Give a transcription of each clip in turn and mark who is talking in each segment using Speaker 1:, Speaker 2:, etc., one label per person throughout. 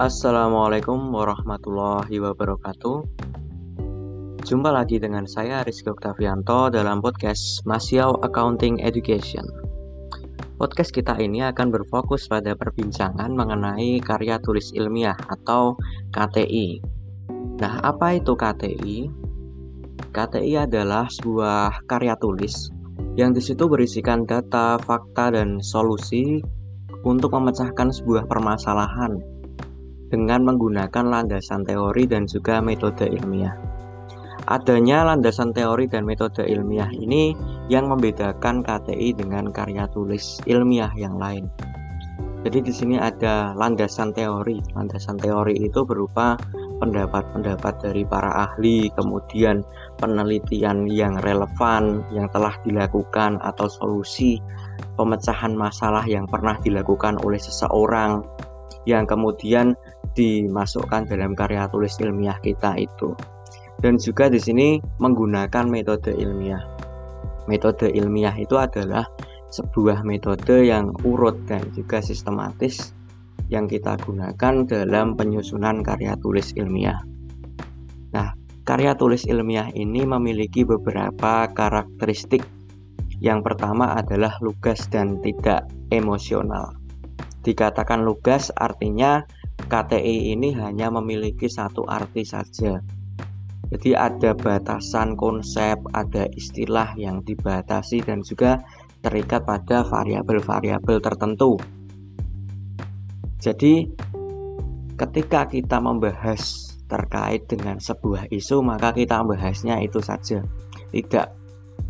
Speaker 1: Assalamualaikum warahmatullahi wabarakatuh. Jumpa lagi dengan saya Rizky Oktavianto dalam podcast Masiau Accounting Education. Podcast kita ini akan berfokus pada perbincangan mengenai karya tulis ilmiah atau KTI. Nah, apa itu KTI? KTI adalah sebuah karya tulis yang di situ berisikan data, fakta, dan solusi untuk memecahkan sebuah permasalahan dengan menggunakan landasan teori dan juga metode ilmiah. Adanya landasan teori dan metode ilmiah ini yang membedakan KTI dengan karya tulis ilmiah yang lain. Jadi di sini ada landasan teori. Landasan teori itu berupa pendapat-pendapat dari para ahli, kemudian penelitian yang relevan yang telah dilakukan atau solusi pemecahan masalah yang pernah dilakukan oleh seseorang yang kemudian dimasukkan dalam karya tulis ilmiah kita itu. Dan juga di sini menggunakan metode ilmiah. Metode ilmiah itu adalah sebuah metode yang urut dan juga sistematis yang kita gunakan dalam penyusunan karya tulis ilmiah. Nah, karya tulis ilmiah ini memiliki beberapa karakteristik. Yang pertama adalah lugas dan tidak emosional. Dikatakan lugas artinya KTI ini hanya memiliki satu arti saja. Jadi ada batasan konsep, ada istilah yang dibatasi dan juga terikat pada variabel-variabel tertentu. Jadi ketika kita membahas terkait dengan sebuah isu maka kita membahasnya itu saja tidak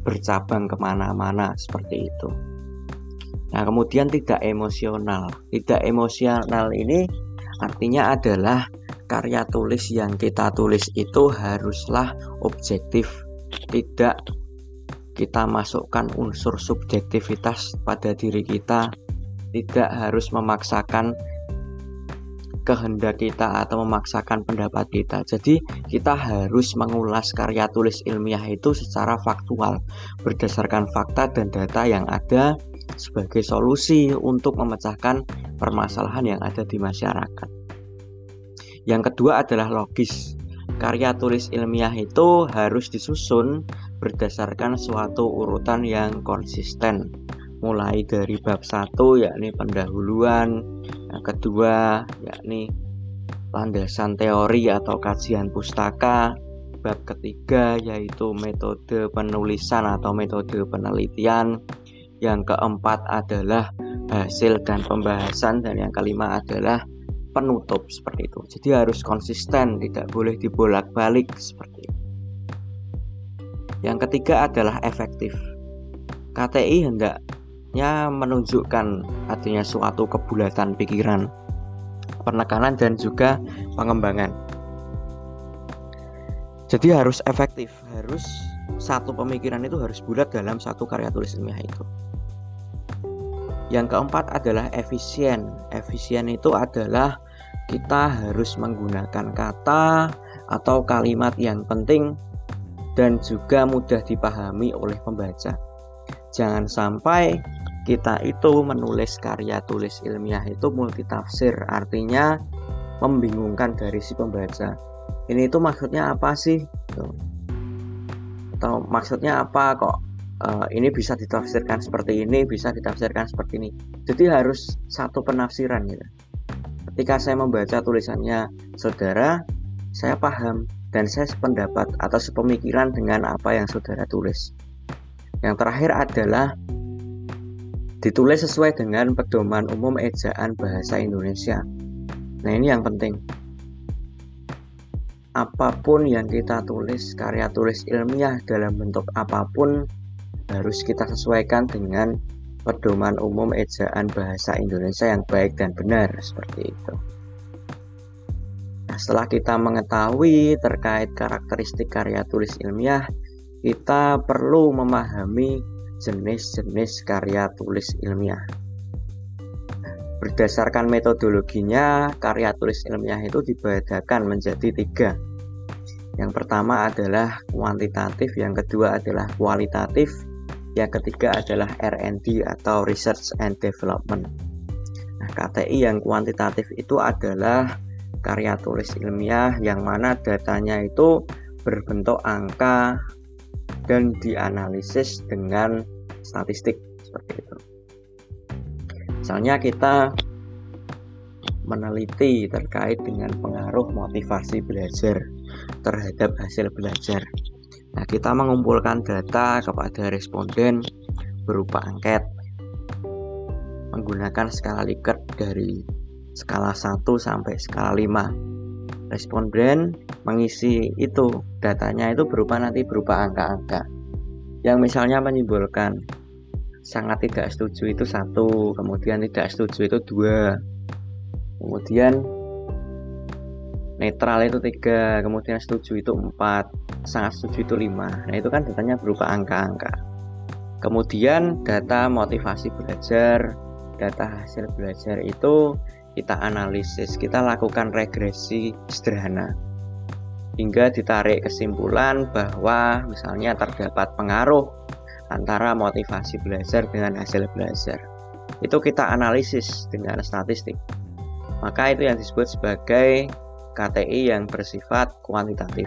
Speaker 1: bercabang ke mana-mana seperti itu nah kemudian tidak emosional tidak emosional ini Artinya adalah karya tulis yang kita tulis itu haruslah objektif, tidak kita masukkan unsur subjektivitas pada diri kita, tidak harus memaksakan kehendak kita atau memaksakan pendapat kita. Jadi, kita harus mengulas karya tulis ilmiah itu secara faktual, berdasarkan fakta dan data yang ada sebagai solusi untuk memecahkan permasalahan yang ada di masyarakat. Yang kedua adalah logis. Karya tulis ilmiah itu harus disusun berdasarkan suatu urutan yang konsisten. Mulai dari bab satu yakni pendahuluan, yang kedua yakni landasan teori atau kajian pustaka, bab ketiga yaitu metode penulisan atau metode penelitian, yang keempat adalah hasil dan pembahasan dan yang kelima adalah penutup seperti itu. Jadi harus konsisten tidak boleh dibolak-balik seperti itu. Yang ketiga adalah efektif. KTI hendaknya menunjukkan artinya suatu kebulatan pikiran penekanan dan juga pengembangan. Jadi harus efektif harus satu pemikiran itu harus bulat dalam satu karya tulis ilmiah itu yang keempat adalah efisien. Efisien itu adalah kita harus menggunakan kata atau kalimat yang penting dan juga mudah dipahami oleh pembaca. Jangan sampai kita itu menulis karya tulis ilmiah itu multitafsir, artinya membingungkan dari si pembaca. Ini itu maksudnya apa sih? Atau maksudnya apa kok uh, ini bisa ditafsirkan seperti ini, bisa ditafsirkan seperti ini. Jadi harus satu penafsiran gitu. Ketika saya membaca tulisannya saudara, saya paham dan saya sependapat atau sepemikiran dengan apa yang saudara tulis. Yang terakhir adalah ditulis sesuai dengan pedoman umum ejaan bahasa Indonesia. Nah, ini yang penting. Apa pun yang kita tulis, karya tulis ilmiah dalam bentuk apa pun harus kita sesuaikan dengan pedoman umum ejaan bahasa Indonesia yang baik dan benar seperti itu. Nah, setelah kita mengetahui terkait karakteristik karya tulis ilmiah, kita perlu memahami jenis-jenis karya tulis ilmiah. Berdasarkan metodologinya, karya tulis ilmiah itu dibedakan menjadi tiga. Yang pertama adalah kuantitatif, yang kedua adalah kualitatif, yang ketiga adalah R&D atau Research and Development. Nah, KTI yang kuantitatif itu adalah karya tulis ilmiah yang mana datanya itu berbentuk angka dan dianalisis dengan statistik seperti itu. Misalnya kita meneliti terkait dengan pengaruh motivasi belajar terhadap hasil belajar. Nah, kita mengumpulkan data kepada responden berupa angket menggunakan skala Likert dari skala 1 sampai skala 5. Responden mengisi itu, datanya itu berupa nanti berupa angka-angka. Yang misalnya menyimpulkan sangat tidak setuju itu satu, kemudian tidak setuju itu dua, kemudian netral itu tiga, kemudian setuju itu empat, sangat setuju itu lima. Nah itu kan datanya berupa angka-angka. Kemudian data motivasi belajar, data hasil belajar itu kita analisis, kita lakukan regresi sederhana hingga ditarik kesimpulan bahwa misalnya terdapat pengaruh antara motivasi belajar dengan hasil belajar. Itu kita analisis dengan statistik. Maka itu yang disebut sebagai KTI yang bersifat kuantitatif.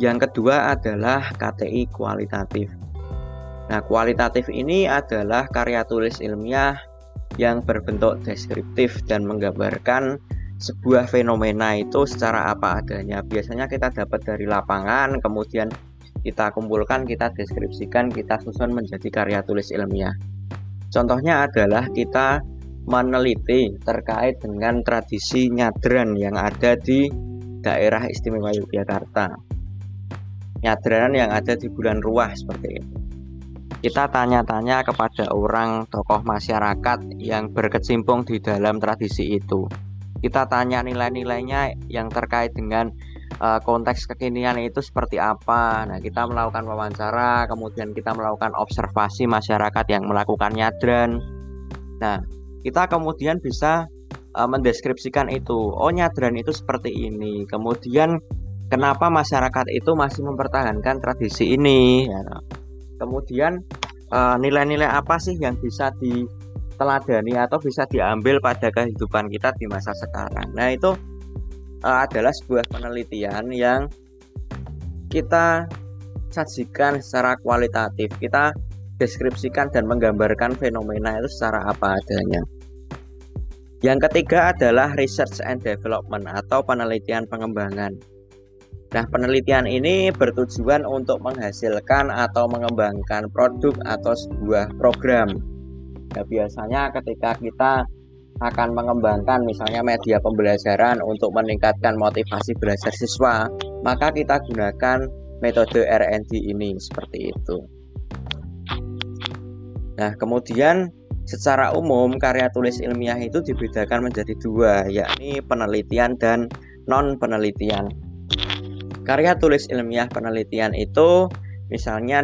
Speaker 1: Yang kedua adalah KTI kualitatif. Nah, kualitatif ini adalah karya tulis ilmiah yang berbentuk deskriptif dan menggambarkan sebuah fenomena itu secara apa adanya. Biasanya kita dapat dari lapangan, kemudian kita kumpulkan, kita deskripsikan, kita susun menjadi karya tulis ilmiah. Contohnya adalah kita meneliti terkait dengan tradisi nyadran yang ada di daerah istimewa Yogyakarta. Nyadran yang ada di bulan ruah seperti itu kita tanya-tanya kepada orang tokoh masyarakat yang berkecimpung di dalam tradisi itu. Kita tanya nilai-nilainya yang terkait dengan uh, konteks kekinian itu seperti apa. Nah, kita melakukan wawancara, kemudian kita melakukan observasi masyarakat yang melakukan nyadran. Nah, kita kemudian bisa uh, mendeskripsikan itu. Oh, nyadran itu seperti ini. Kemudian kenapa masyarakat itu masih mempertahankan tradisi ini? Ya, kemudian eh, nilai-nilai uh, apa sih yang bisa diteladani atau bisa diambil pada kehidupan kita di masa sekarang? Nah itu uh, adalah sebuah penelitian yang kita sajikan secara kualitatif. Kita deskripsikan dan menggambarkan fenomena itu secara apa adanya. Yang ketiga adalah research and development atau penelitian pengembangan Nah, penelitian ini bertujuan untuk menghasilkan atau mengembangkan produk atau sebuah program. Nah, biasanya ketika kita akan mengembangkan misalnya media pembelajaran untuk meningkatkan motivasi belajar siswa, maka kita gunakan metode R&D ini seperti itu. Nah, kemudian secara umum karya tulis ilmiah itu dibedakan menjadi dua, yakni penelitian dan non penelitian. Karya tulis ilmiah penelitian itu misalnya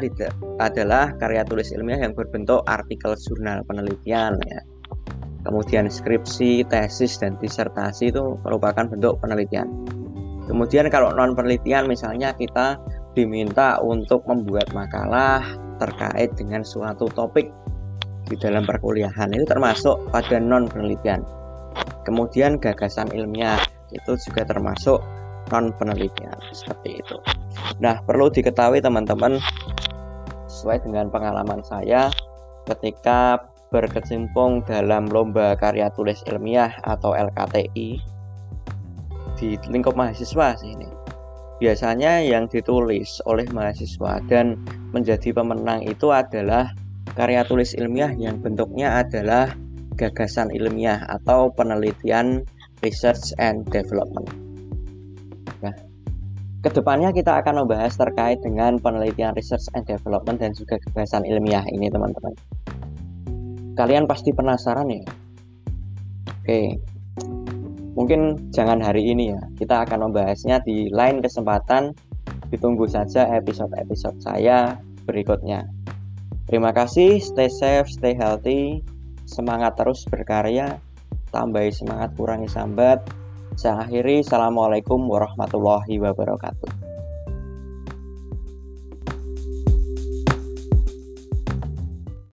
Speaker 1: adalah karya tulis ilmiah yang berbentuk artikel jurnal penelitian ya. Kemudian skripsi, tesis dan disertasi itu merupakan bentuk penelitian. Kemudian kalau non penelitian misalnya kita diminta untuk membuat makalah terkait dengan suatu topik di dalam perkuliahan itu termasuk pada non penelitian. Kemudian gagasan ilmiah itu juga termasuk non penelitian seperti itu. Nah, perlu diketahui teman-teman sesuai dengan pengalaman saya ketika berkecimpung dalam lomba karya tulis ilmiah atau LKTI di lingkup mahasiswa sih ini. Biasanya yang ditulis oleh mahasiswa dan menjadi pemenang itu adalah karya tulis ilmiah yang bentuknya adalah gagasan ilmiah atau penelitian research and development. Nah, ke depannya kita akan membahas terkait dengan penelitian research and development dan juga kebahasan ilmiah ini teman-teman. Kalian pasti penasaran ya? Oke, mungkin jangan hari ini ya. Kita akan membahasnya di lain kesempatan. Ditunggu saja episode-episode saya berikutnya. Terima kasih, stay safe, stay healthy, semangat terus berkarya, tambahi semangat kurangi sambat. Saya akhiri, Assalamualaikum warahmatullahi wabarakatuh.